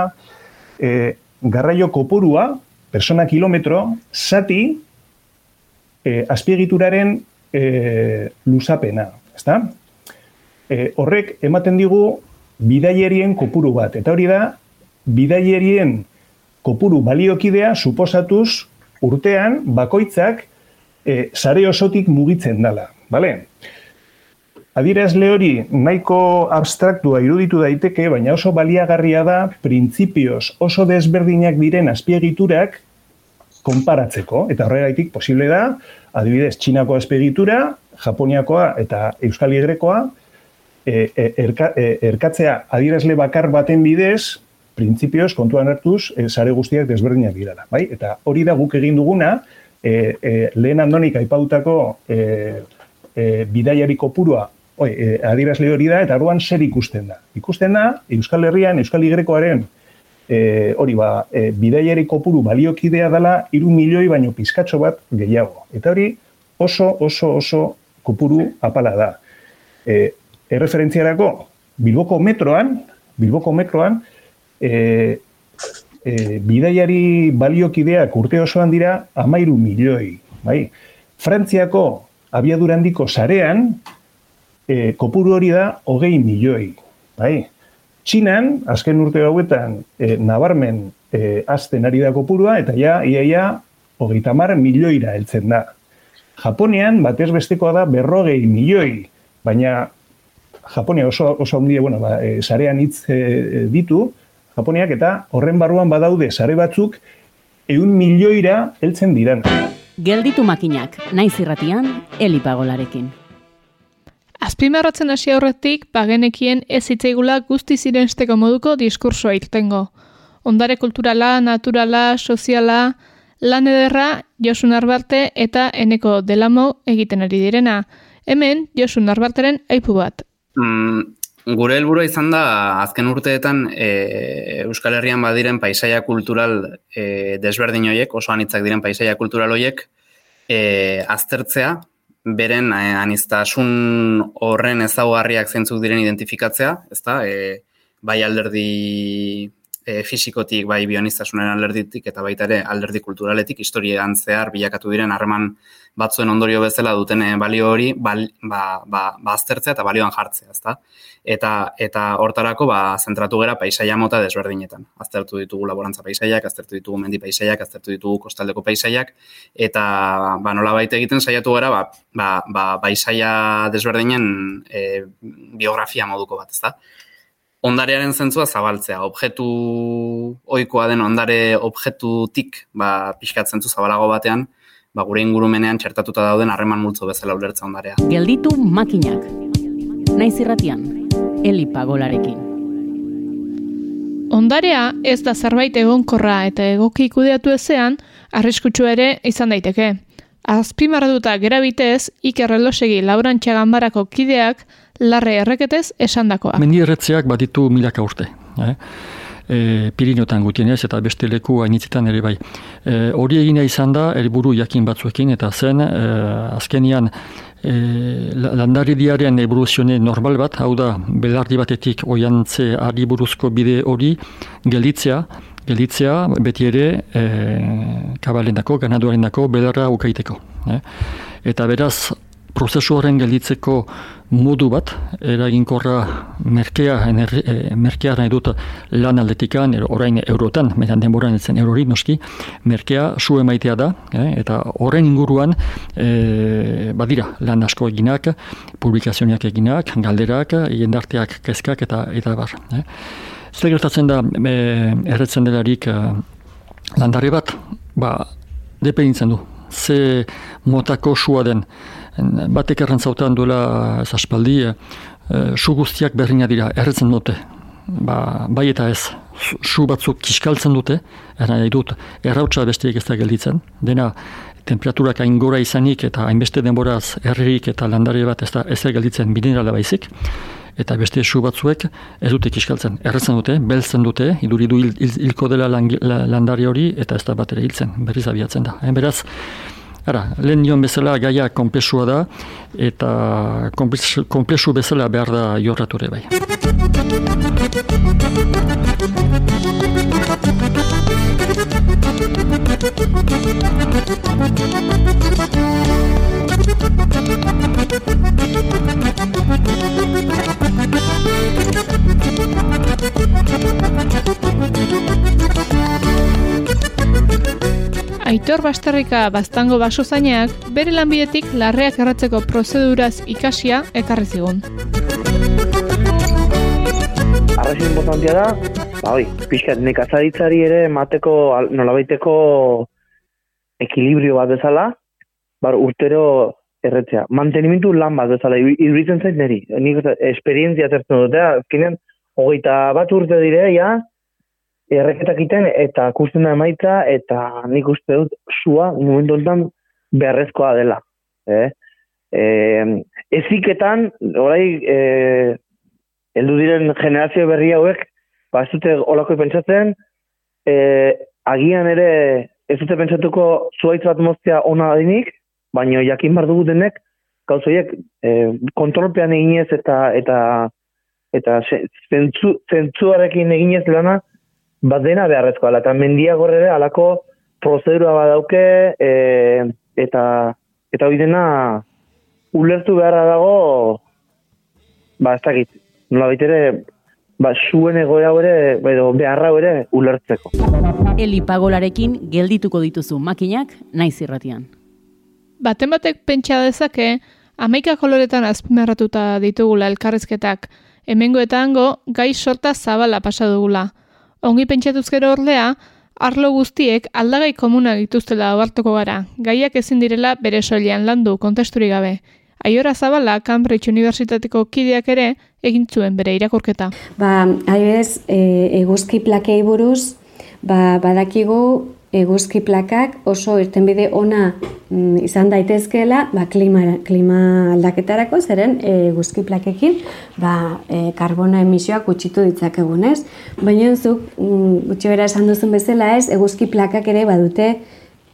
Speaker 20: e, garraio kopurua persona kilometro, zati e, azpiegituraren e, luzapena. Ezta? E, horrek ematen digu bidaierien kopuru bat. Eta hori da, bidaierien kopuru baliokidea suposatuz urtean bakoitzak e, sare osotik mugitzen dala. Bale? Adirazle hori nahiko abstraktua iruditu daiteke, baina oso baliagarria da printzipioz oso desberdinak diren azpiegiturak konparatzeko. Eta horregaitik posible da, adibidez, Txinako azpiegitura, Japoniakoa eta Euskal Igrekoa, e, e, erka, e, erkatzea adirazle bakar baten bidez, printzipioz kontuan hartuz, e, sare guztiak desberdinak dira. Bai? Eta hori da guk egin duguna, e, e, lehen andonik aipautako e, e, bidaiari kopurua Oi, e, adirazle hori da, eta arduan zer ikusten da. Ikusten da, Euskal Herrian, Euskal Igrekoaren e, hori ba, e, bidaiari kopuru baliokidea dela iru milioi baino pizkatxo bat gehiago. Eta hori oso, oso, oso kopuru apala da. E, erreferentziarako, Bilboko metroan, Bilboko metroan, e, e, bidaiari baliokideak urte osoan dira amairu milioi. Bai? Frantziako abiadurandiko sarean, e, kopuru hori da hogei milioi. Bai? Txinan, azken urte hauetan, e, nabarmen e, azten ari da kopurua, eta ja, iaia, hogeita mar milioira heltzen da. Japonian, batez bestekoa da berrogei milioi, baina Japonia oso, oso handia, bueno, ba, e, sarean hitz e, ditu, Japoniak eta horren barruan badaude sare batzuk eun milioira heltzen diran.
Speaker 13: Gelditu makinak, naiz irratian, elipagolarekin.
Speaker 7: Azpimarratzen hasi aurretik, bagenekien ez hitzaigula guzti zirensteko moduko diskursoa irtengo. Ondare kulturala, naturala, soziala, lan ederra, Josu Narbarte eta Eneko Delamo egiten ari direna. Hemen, Josu Narbarteren aipu bat.
Speaker 21: Mm, Gure helburua izan da azken urteetan e, Euskal Herrian badiren paisaia kultural e, desberdin hoiek, oso anitzak diren paisaia kultural hoiek, e, aztertzea, beren e, aniztasun horren ezaugarriak zeintzuk diren identifikatzea, ezta? E, bai alderdi e, fisikotik, bai bioniztasunen alderditik, eta baita ere alderdi kulturaletik, historiean zehar bilakatu diren harreman batzuen ondorio bezala duten eh, balio hori bal, ba, ba, ba aztertzea eta balioan jartzea, ezta? Eta eta hortarako ba zentratu gera paisaia mota desberdinetan. Aztertu ditugu laborantza paisaiak, aztertu ditugu mendi paisaiak, aztertu ditugu kostaldeko paisaiak eta ba nolabait egiten saiatu gara ba, ba, ba paisaia desberdinen e, biografia moduko bat, ezta? Ondarearen zentzua zabaltzea, objektu ohikoa den ondare objektutik ba pixkatzen zu zabalago batean, ba, gure ingurumenean txertatuta dauden harreman multzo bezala ulertza ondarea.
Speaker 13: Gelditu makinak. Naiz irratian, Eli Pagolarekin.
Speaker 7: Ondarea ez da zerbait egonkorra eta egoki kudeatu ezean, arriskutsu ere izan daiteke. Azpimarratuta gera bitez, Iker Relosegi Lauran Txaganbarako kideak larre erreketez esandakoa.
Speaker 22: Mendi erretzeak baditu milaka urte. Eh? e, Pirinotan gutienez eta beste leku hainitzetan ere bai. E, hori egina izan da, helburu jakin batzuekin eta zen, e, azkenian e, landari diaren evoluzione normal bat, hau da, belardi batetik oiantze ari buruzko bide hori gelitzea, gelitzea beti ere e, kabalendako, ganaduaren dako, belarra ukaiteko. E. Eta beraz, prozesu horren gelditzeko modu bat, eraginkorra merkea, ener, e, merkea nahi dut lan aldetikan, er, orain eurotan, metan denboran etzen erori noski, merkea su emaitea da, eh, eta horren inguruan e, badira lan asko eginak, publikazioniak eginak, galderak, jendarteak kezkak eta eta bar. Eh. Zer gertatzen da e, erretzen delarik e, landare bat, ba, dependintzen du, ze motako sua den, batek errantzautan duela ez aspaldi, e, su guztiak berdina dira, erretzen dute. Ba, bai eta ez, su batzuk kiskaltzen dute, erran nahi dut, errautsa besteik ez da gelditzen. Dena, temperaturak hain gora izanik eta hainbeste denboraz herririk eta landare bat ez da ez da gelditzen minerala baizik. Eta beste su batzuek ez dute kiskaltzen. Erretzen dute, beltzen dute, iduridu hilko dela landari hori eta ez da bat ere hiltzen, berriz abiatzen da. Hain beraz, Ara, lehen nion bezala gaia komplexua da, eta komplexu bezala behar da jorrature bai.
Speaker 7: Aitor Basterrika baztango baso zainak, bere lanbidetik larreak erratzeko prozeduraz ikasia ekarri zigun.
Speaker 23: Arrazin importantia da, ba hoi, pixkat nekazaritzari ere mateko nolabaiteko ekilibrio bat bezala, bar urtero erretzea. Mantenimentu lan bat bezala, iruditzen zait niri. Nik esperientzia zertzen dute, azkenean, hogeita bat urte dire, ja, erreketak iten eta kusten da emaitza eta nik uste dut sua momentu enten beharrezkoa dela. Eh? E, eziketan, orai, e, eldu diren generazio berri hauek, ba ez dute olako pentsatzen, e, agian ere ez dute pentsatuko zuaitz bat moztea ona dinik, baina jakin bar dugu denek gauzoiek e, kontrolpean eginez eta eta eta zentzu, zentzuarekin eginez lana bat dena beharrezkoa. Eta mendia gorrere alako prozedura badauke e, eta eta hori dena ulertu beharra dago ba ez dakit nola baitere ba zuen egoera ere edo beharra ere ulertzeko.
Speaker 13: Eli pagolarekin geldituko dituzu makinak naiz irratian.
Speaker 7: Baten batek pentsa dezake amaika koloretan azpimarratuta ditugula elkarrizketak. Hemengo eta hango gai sorta zabala pasa dugula ongi pentsatuz gero ordea Arlo guztiek aldagai komuna dituztela abartuko gara, gaiak ezin direla bere soilean landu kontesturi gabe. Aiora Zabala, Cambridge Universitateko kideak ere, egin zuen bere irakurketa.
Speaker 24: Ba, haibez, e, eguzki plakei buruz, ba, badakigu eguzki plakak oso irtenbide ona mm, izan daitezkeela ba, klima, klima aldaketarako, zeren eguzki plakekin ba, e, karbona emisioak gutxitu ditzakegunez. Baina zuk, mm, gutxi bera esan duzun bezala ez, eguzki plakak ere badute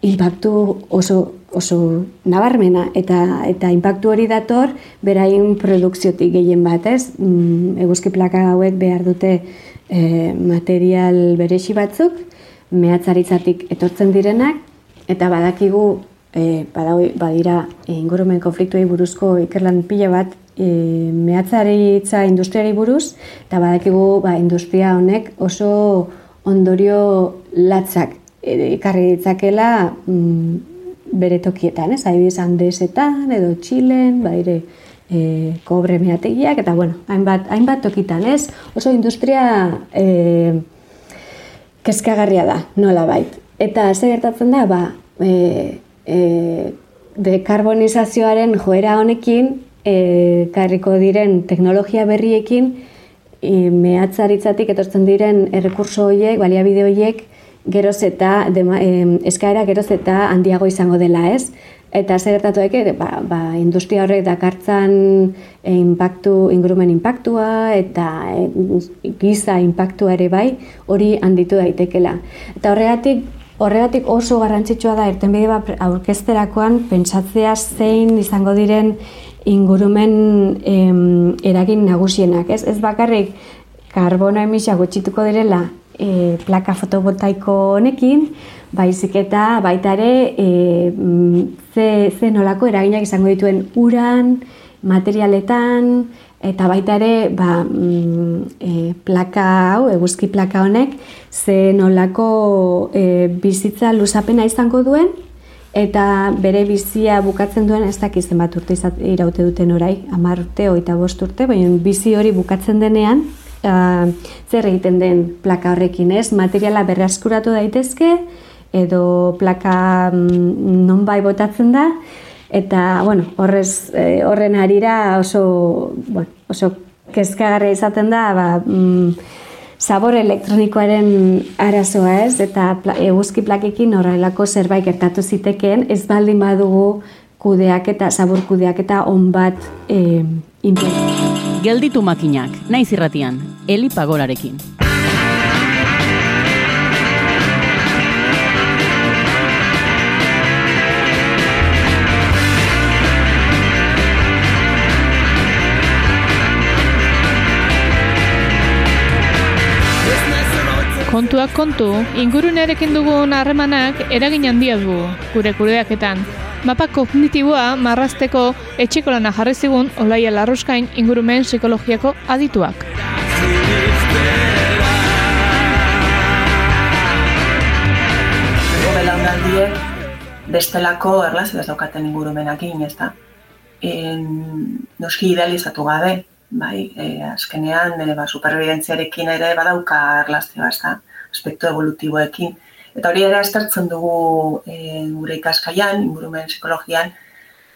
Speaker 24: impactu oso oso nabarmena eta eta inpaktu hori dator beraien produkziotik gehien bat, ez? Mm, eguzki plaka hauek behar dute e, material beresi batzuk, mehatzaritzatik etortzen direnak, eta badakigu, e, badira ingurumen konfliktuei buruzko ikerlan pila bat, e, mehatzaritza industriari buruz, eta badakigu ba, industria honek oso ondorio latzak ikarri e, ditzakela mm, bere tokietan, ez? Aibiz handesetan edo txilen, badire e, kobre mehategiak, eta bueno, hainbat, hainbat tokitan, ez? Oso industria e, kezkagarria da, nola bait. Eta ze gertatzen da, ba, e, e, dekarbonizazioaren joera honekin, e, karriko diren teknologia berriekin, e, mehatzaritzatik etortzen diren errekurso horiek, baliabide horiek, geroz eta, dema, e, eskaera geroz eta handiago izango dela ez. Eta zer gertatu eke, ba, ba, industria horrek dakartzan e, impactu, ingurumen impactua eta e, giza impactua ere bai, hori handitu daitekela. Eta horregatik, horregatik oso garrantzitsua da irtenbide bat aurkezterakoan pentsatzea zein izango diren ingurumen em, eragin nagusienak. Ez, ez bakarrik karbono emisia gutxituko direla e, plaka fotovoltaiko honekin, baizik eta baita ere e, ze, ze nolako eraginak izango dituen uran, materialetan, eta baita ere ba, mm, e, plaka hau, eguzki plaka honek, ze nolako e, bizitza luzapena izango duen, eta bere bizia bukatzen duen ez dakiz zenbat urte iraute duten orai, amar urte, oita bost urte, baina bizi hori bukatzen denean, uh, zer egiten den plaka horrekin, ez? Materiala berraskuratu daitezke edo plaka mm, non bai botatzen da. Eta bueno, horrez eh, horren arira oso bueno, oso kezkagarria izaten da, ba, mm, sabor elektronikoaren arazoa ez, eta eguzki plakekin horrelako zerbait gertatu zitekeen, ez baldin badugu kudeak eta sabor kudeak eta on bat eh,
Speaker 13: Gelditu makinak, naiz irratian, Eli Pagolarekin.
Speaker 7: Kontuak kontu, ingurunearekin dugun harremanak eragin handia du gure kudeaketan. Mapa kognitiboa marrazteko etxeko lana jarri zigun Olaia Larruskain ingurumen psikologiako adituak.
Speaker 25: Belaunaldiek bestelako erlazio ez daukaten ingurumenakin, ez da? noski idealizatu gabe, bai, e, azkenean e, ba, supervivientziarekin ere badauka erlazioa, ez da? Aspektu evolutiboekin. Eta hori ere aztertzen dugu e, gure ikaskaian, ingurumen psikologian,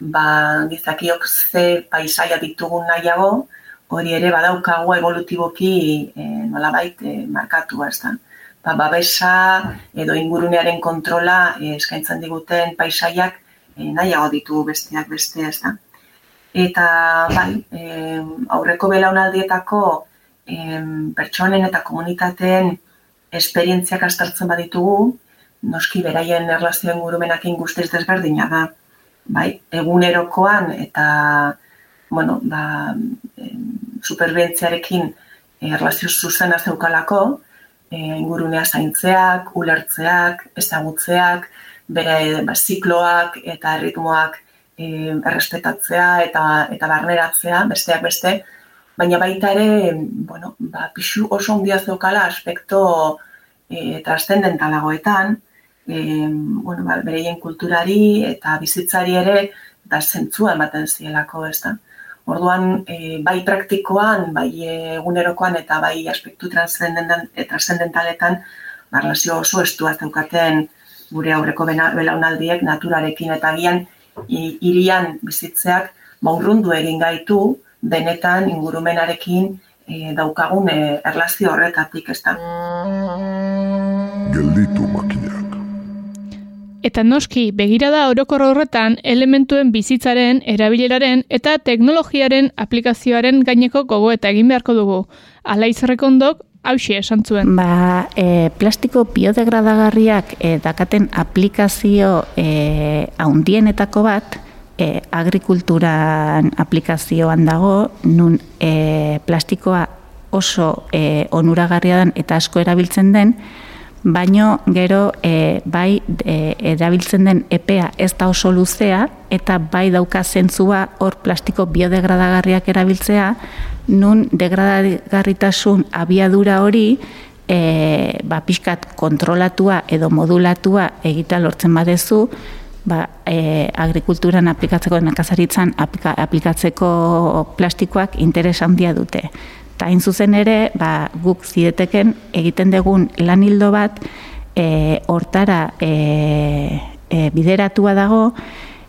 Speaker 25: ba, gizakiok ze paisaia ditugun nahiago, hori ere badaukagu evolutiboki e, nolabait e, markatu, ez da. Ba, babesa edo ingurunearen kontrola e, eskaintzen diguten paisaiak e, nahiago ditu besteak beste, ez da. Eta, bai, e, aurreko belaunaldietako e, pertsonen eta komunitateen esperientziak astartzen baditugu, noski beraien erlazioen gurumenakin guztiz desberdina da. Bai, egunerokoan eta bueno, ba, superbientziarekin erlazio zuzena zeukalako, e, ingurunea zaintzeak, ulertzeak, ezagutzeak, bere ba, zikloak eta ritmoak e, errespetatzea eta, eta barneratzea, besteak beste, baina baita ere, bueno, ba, pixu oso ondia zeukala aspekto e, trascendentalagoetan, e, bueno, ba, bereien kulturari eta bizitzari ere da zentzua ematen zielako, ez da. Orduan, e, bai praktikoan, bai egunerokoan eta bai aspektu trascendentaletan, ba, relazio oso estua zeukaten gure aurreko belaunaldiek naturarekin eta gian irian bizitzeak maurrundu egin gaitu, benetan ingurumenarekin e, daukagun e, erlazio horretatik, ez da.
Speaker 6: Gelditu makinak.
Speaker 7: Eta noski, begirada orokor horretan elementuen bizitzaren, erabileraren eta teknologiaren aplikazioaren gaineko gogo eta egin beharko dugu. Ala izarrekondok, hausia esan zuen.
Speaker 26: Ba, e, plastiko biodegradagarriak e, dakaten aplikazio e, haundienetako bat, e, agrikulturan aplikazioan dago, nun e, plastikoa oso e, onuragarria den eta asko erabiltzen den, baino gero e, bai e, erabiltzen den epea ez da oso luzea eta bai dauka zentzua hor plastiko biodegradagarriak erabiltzea, nun degradagarritasun abiadura hori e, ba, pixkat kontrolatua edo modulatua egita lortzen badezu, ba, e, agrikulturan aplikatzeko, nekazaritzan aplika, aplikatzeko plastikoak interes handia dute. Ta hain zuzen ere, ba, guk zideteken egiten dugun lan hildo bat, e, hortara e, e, bideratua dago,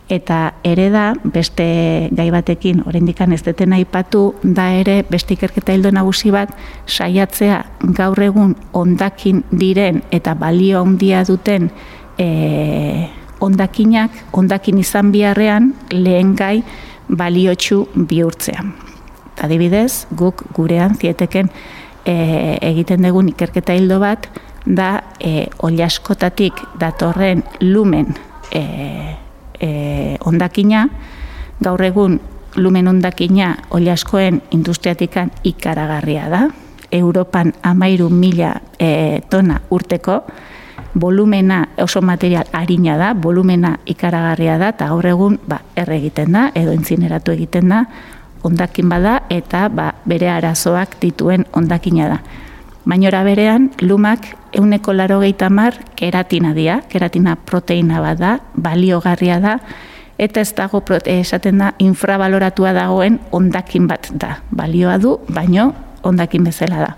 Speaker 26: eta ere da, beste gai batekin, oraindikan ez deten aipatu, da ere, beste ikerketa hildo nagusi bat, saiatzea gaur egun ondakin diren eta balio handia duten e, ondakinak, ondakin izan biharrean lehen gai baliotxu bihurtzea. Adibidez, guk gurean zieteken e, egiten dugun ikerketa hildo bat, da e, oliaskotatik datorren lumen e, e, ondakina, gaur egun lumen ondakina oliaskoen industriatikan ikaragarria da. Europan amairu mila e, tona urteko, volumena oso material harina da, volumena ikaragarria da, eta gaur egun ba, erre egiten da, edo entzineratu egiten da, ondakin bada, eta ba, bere arazoak dituen ondakina da. Bainora berean, lumak euneko laro mar keratina dia, keratina proteina bada, baliogarria da, eta ez dago esaten da infravaloratua dagoen ondakin bat da. Balioa du, baino ondakin bezala da.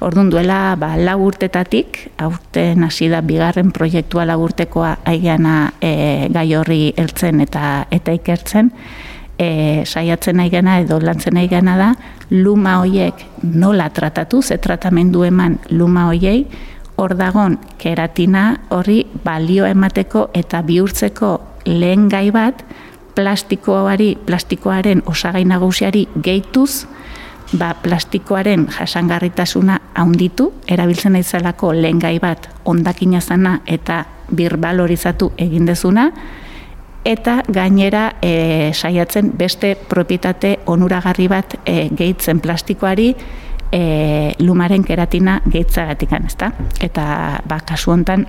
Speaker 26: Orduan duela ba, lagurtetatik, aurten hasi da bigarren proiektua lagurtekoa aigeana e, gai horri heltzen eta eta ikertzen, e, saiatzen aigena edo lantzen aigena da, luma hoiek nola tratatu, ze tratamendu eman luma hoiei, hor dagon keratina horri balio emateko eta bihurtzeko lehen gai bat, plastikoari, plastikoaren osagai nagusiari gehituz, ba, plastikoaren jasangarritasuna haunditu, erabiltzen aizelako lehen gai bat ondakina zana eta birbalorizatu egin dezuna, eta gainera e, saiatzen beste propietate onuragarri bat e, gehitzen plastikoari e, lumaren keratina gehitzagatik ezta? Eta ba, kasu hontan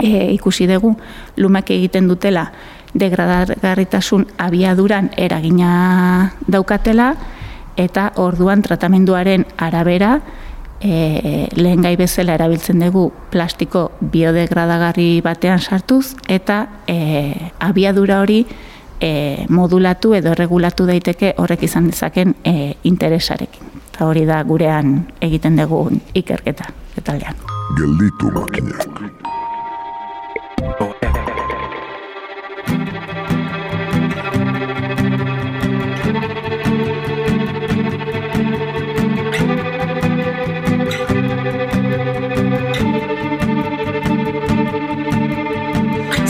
Speaker 26: e, ikusi dugu lumak egiten dutela degradagarritasun abiaduran eragina daukatela, eta orduan tratamenduaren arabera e, lehen gai bezala erabiltzen dugu plastiko biodegradagarri batean sartuz eta e, abiadura hori e, modulatu edo regulatu daiteke horrek izan dezaken e, interesarekin. Eta hori da gurean egiten dugu ikerketa. Eta
Speaker 6: Gelditu makinak.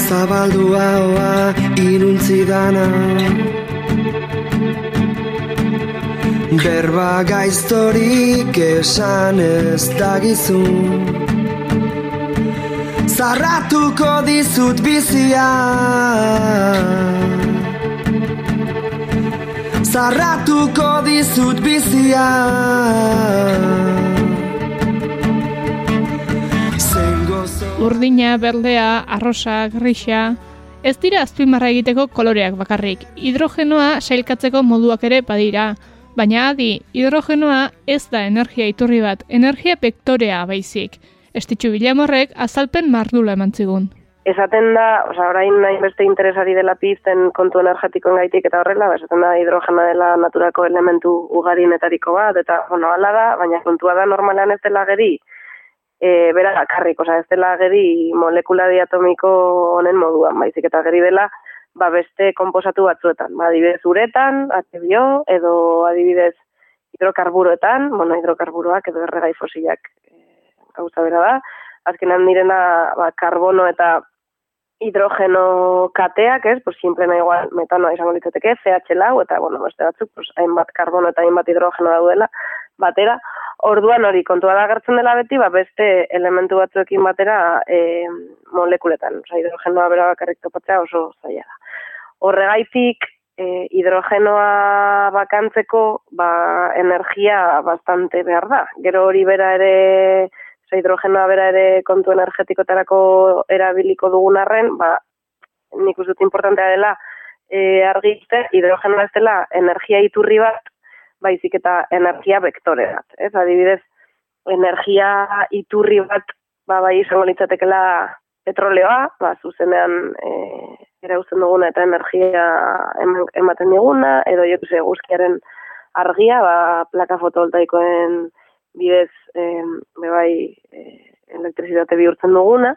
Speaker 27: Zabaldu haua iruntzi dana. Berba gaiztorik esan ez dagizun Zarratuko dizut bizia. Zarratuko dizut bizia
Speaker 7: Urdina, berdea, arrosa, grisa, ez dira azpimarra egiteko koloreak bakarrik. Hidrogenoa sailkatzeko moduak ere badira. Baina adi, hidrogenoa ez da energia iturri bat, energia pektorea baizik. Estitxu bilamorrek azalpen mardula eman zigun.
Speaker 28: Esaten da, oza, orain nahi beste interesari dela pizten kontu energetikoen gaitik eta horrela, ba, esaten da hidrogena dela naturako elementu ugarinetariko bat, eta, bueno, ala da, baina kontua da normalan ez dela geri, e, bera bakarrik, oza, ez dela geri molekula diatomiko honen moduan, baizik eta geri dela, ba beste konposatu batzuetan, ba, adibidez uretan, atebio, edo adibidez hidrokarburoetan, bueno, hidrokarburoak edo erregai fosilak e, gauza bera da, azkenan direna ba, karbono eta hidrogeno kateak, ez, pues simplena igual metanoa izango litzateke, CH lau, eta, bueno, beste batzuk, pues, hainbat karbono eta hainbat hidrogeno daudela, batera, orduan hori kontua da gertzen dela beti, ba, beste elementu batzuekin batera e, molekuletan, oza, hidrogenoa bera bakarrik topatzea oso zaila da. Horregaitik, e, hidrogenoa bakantzeko, ba, energia bastante behar da. Gero hori bera ere, oza, hidrogenoa bera ere kontu energetikotarako erabiliko dugun arren, ba, nik uste importantea dela, e, argite, hidrogenoa ez dela energia iturri bat, baizik eta energia vektore bat. Ez, adibidez, energia iturri bat, ba, bai izango litzatekela petroleoa, ba, zuzenean e, erauzen duguna eta energia ematen diguna, edo jo guzkiaren argia, ba, plaka fotovoltaikoen bidez, e, bai, e, elektrizitate bihurtzen duguna,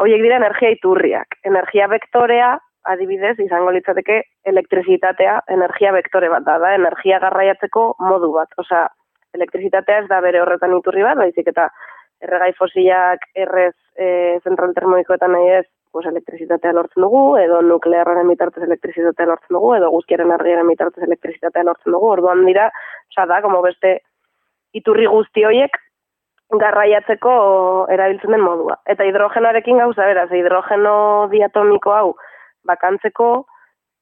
Speaker 28: horiek dira energia iturriak. Energia vektorea, adibidez, izango litzateke elektrizitatea energia vektore bat da, da energia garraiatzeko modu bat. Osea, elektrizitatea ez da bere horretan iturri bat, baizik eta erregai fosilak errez e, zentral termoikoetan nahi ez, pues, elektrizitatea lortzen dugu, edo nuklearren bitartez elektrizitatea lortzen dugu, edo guzkiaren argiaren bitartez elektrizitatea lortzen dugu, orduan dira, osea da, como beste iturri guzti horiek garraiatzeko erabiltzen den modua. Eta hidrogenoarekin gauza beraz, hidrogeno diatomiko hau, bakantzeko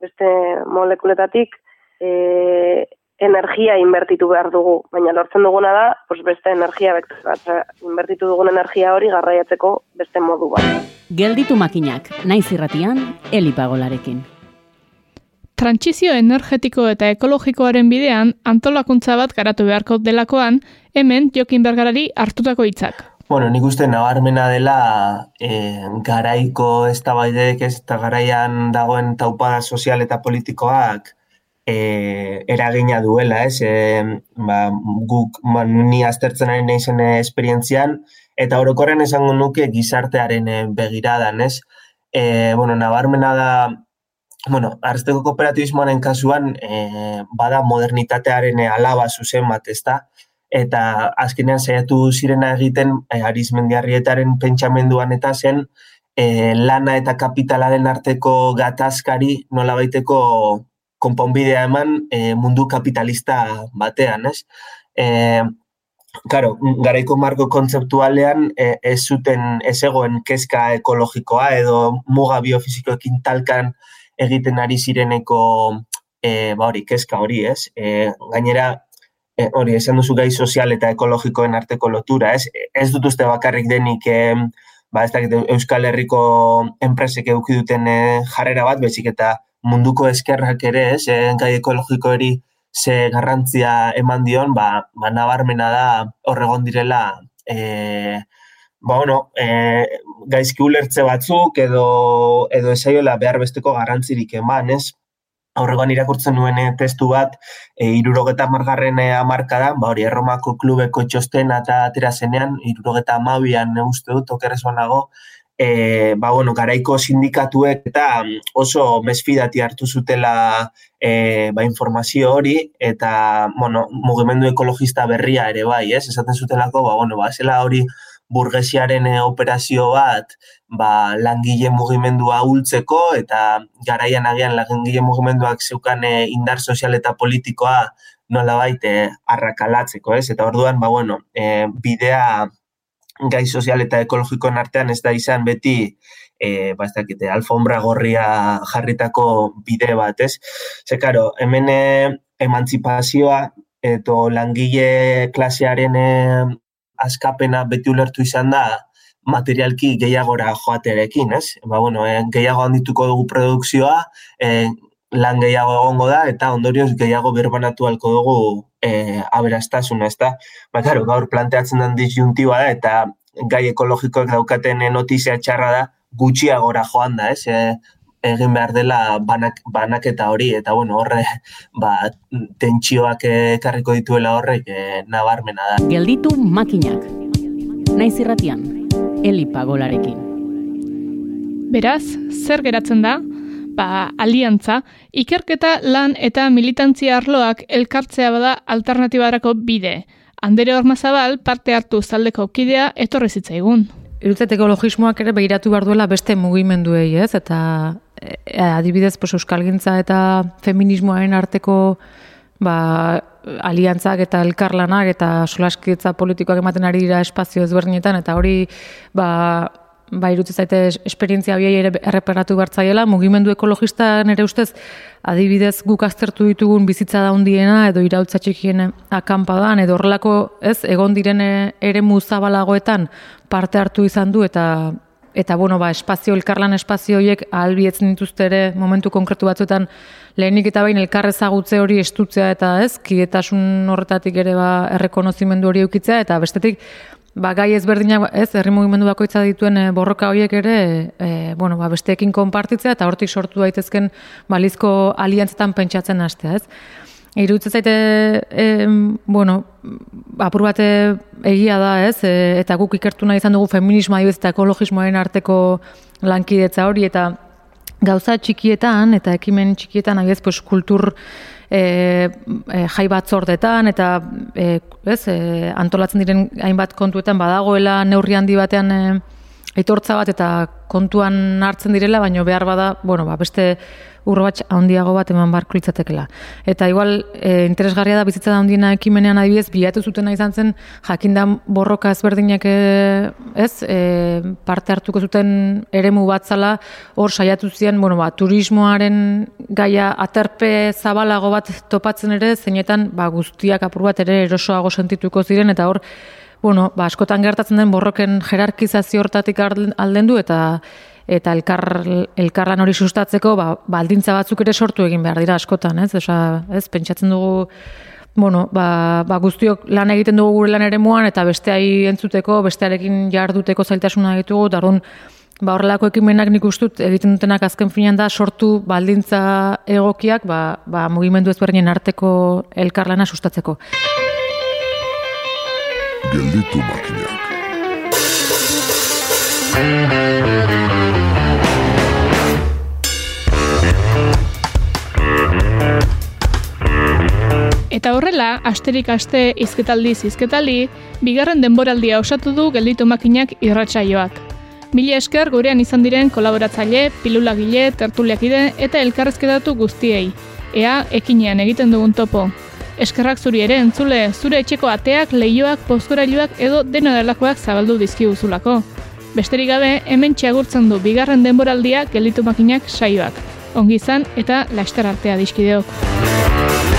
Speaker 28: beste molekuletatik e, energia inbertitu behar dugu, baina lortzen duguna da, pues beste energia bat, inbertitu dugun energia hori garraiatzeko beste modu bat.
Speaker 13: Gelditu makinak, naiz irratian, elipagolarekin.
Speaker 7: Trantsizio energetiko eta ekologikoaren bidean antolakuntza bat garatu beharko delakoan, hemen Jokin Bergarari hartutako hitzak.
Speaker 29: Bueno, nik uste nabarmena dela e, garaiko ez da baidek ez eta garaian dagoen taupada sozial eta politikoak e, eragina duela, ez? E, ba, guk ba, ni aztertzen ari nahi zen esperientzian, eta orokorren esango nuke gizartearen begiradan, ez? E, bueno, nabarmena da, bueno, arzteko kooperatibismoaren kasuan, e, bada modernitatearen alaba zuzen bat, ez da? Eta azkenean saiatu zirena egiten e, arizmendiarrietaren pentsamenduan eta zen e, lana eta kapitalaren arteko gatazkari nola baiteko konponbidea eman e, mundu kapitalista batean, ez? E, Karo, garaiko marko kontzeptualean e, ez zuten ez egoen kezka ekologikoa edo muga biofizikoekin talkan egiten ari zireneko e, ba hori, kezka hori, ez? E, gainera, e, hori, esan duzu gai sozial eta ekologikoen arteko lotura, ez? Ez dut uste bakarrik denik, e, ba, ez dakit, Euskal Herriko enpresek eduki duten e, jarrera bat, bezik eta munduko eskerrak ere, ez? E, gai ekologiko eri ze garrantzia eman dion, ba, ba nabarmena da horregon direla, e, ba, bueno, e, gaizki ulertze batzuk edo, edo esaiola behar besteko garrantzirik eman, ez? Aurregoan irakurtzen nuen eh, testu bat, e, irurogeta margarren e, amarkadan, ba hori, erromako klubeko txosten eta atera zenean, irurogeta amabian uste dut, okerrezuan nago, e, ba, bueno, garaiko sindikatuek eta oso mesfidati hartu zutela e, ba, informazio hori, eta, bueno, mugimendu ekologista berria ere bai, ez? Esaten zutelako, ba, bueno, ba, zela hori burgesiaren eh, operazio bat ba, langile mugimendua ultzeko eta garaian agian langile mugimenduak zeukan eh, indar sozial eta politikoa nola baite eh, arrakalatzeko, ez? Eta orduan, ba, bueno, e, bidea gai sozial eta ekologikoen artean ez da izan beti e, ba, ez dakite, alfombra gorria jarritako bide bat, ez? Ze, karo, hemen e, emantzipazioa eto langile klasearen e, askapena beti ulertu izan da materialki gehiagora joaterekin, ez? Ba, bueno, e, gehiago handituko dugu produkzioa, e, lan gehiago egongo da, eta ondorioz gehiago berbanatu halko dugu e, aberastasuna, ez da? Ba, karo, gaur planteatzen den disjuntiba da, eta gai ekologikoak daukaten notizia txarra da, gutxiagora joan da, ez? E, egin behar dela banak, banaketa hori, eta bueno, horre, ba, tentsioak ekarriko dituela horrek e, nabarmena da.
Speaker 13: Gelditu makinak. Naiz irratian, Eli Pagolarekin.
Speaker 7: Beraz, zer geratzen da? Ba, aliantza, ikerketa lan eta militantzia arloak elkartzea bada alternatibarako bide. Andere Ormazabal parte hartu zaldeko kidea etorri zitzaigun.
Speaker 30: Irutzet ekologismoak ere behiratu behar duela beste mugimenduei, ez? Eta e, adibidez, pos, euskalgintza eta feminismoaren arteko ba, aliantzak eta elkarlanak eta solaskitza politikoak ematen ari dira espazio ezberdinetan, eta hori ba, ba irutzen zaite esperientzia biai ere erreparatu bartzaiela, mugimendu ekologista nere ustez, adibidez guk aztertu ditugun bizitza daundiena edo irautza txikien akampadan edo horrelako ez egon diren ere muzabalagoetan parte hartu izan du eta eta bueno, ba, espazio, elkarlan espazio horiek ahalbietzen dituzte ere momentu konkretu batzuetan lehenik eta bain elkarrezagutze hori estutzea eta ez, kietasun horretatik ere ba, errekonozimendu hori eukitzea eta bestetik ba, gai ezberdinak, ez, herri mugimendu bakoitza dituen e, borroka horiek ere, e, bueno, ba, besteekin konpartitzea eta hortik sortu daitezken balizko aliantzetan pentsatzen hastea, ez. Irutze zaite, e, bueno, apur bate egia da, ez, e, eta guk ikertu nahi izan dugu feminismoa eta ekologismoaren arteko lankidetza hori, eta gauza txikietan, eta ekimen txikietan, agiez, pues, kultur e, e, jai batzordetan eta e, ez, e, antolatzen diren hainbat kontuetan badagoela neurri handi batean e, aitortza bat eta kontuan hartzen direla, baino behar bada, bueno, ba, beste urrobatx handiago bat eman barko litzatekela. Eta igual, e, interesgarria da bizitza da handiena ekimenean adibidez, bilatu zutena izan zen, jakindan borroka ezberdinak e, ez, e, parte hartuko zuten eremu bat zala, hor saiatu zian, bueno, ba, turismoaren gaia aterpe zabalago bat topatzen ere, zeinetan ba, guztiak apur bat ere erosoago sentituko ziren, eta hor, bueno, ba, askotan gertatzen den borroken jerarkizazio hortatik alden du eta eta elkar, elkarlan hori sustatzeko ba, baldintza batzuk ere sortu egin behar dira askotan, ez? Osa, ez? Pentsatzen dugu bueno, ba, ba guztiok lan egiten dugu gure lan ere muan, eta besteai entzuteko, bestearekin jarduteko zailtasuna ditugu, eta ba, horrelako ekimenak nik ustut egiten dutenak azken finean da sortu baldintza egokiak ba, ba, mugimendu ezberdinen arteko elkarlana sustatzeko
Speaker 6: gelditu makinak.
Speaker 7: Eta horrela, asterik aste izketaldi izketaldi, bigarren denboraldia osatu du gelditu makinak irratsaioak. Mila esker gurean izan diren kolaboratzaile, pilulagile, tertuliakide eta elkarrezketatu guztiei. Ea, ekinean egiten dugun topo. Eskerrak zuri ere entzule, zure etxeko ateak, leioak, pozkorailuak edo dena delakoak zabaldu dizkiguzulako. Besterik gabe, hemen txagurtzen du bigarren denboraldia gelditu makinak saioak. Ongi izan eta laster artea dizkideok.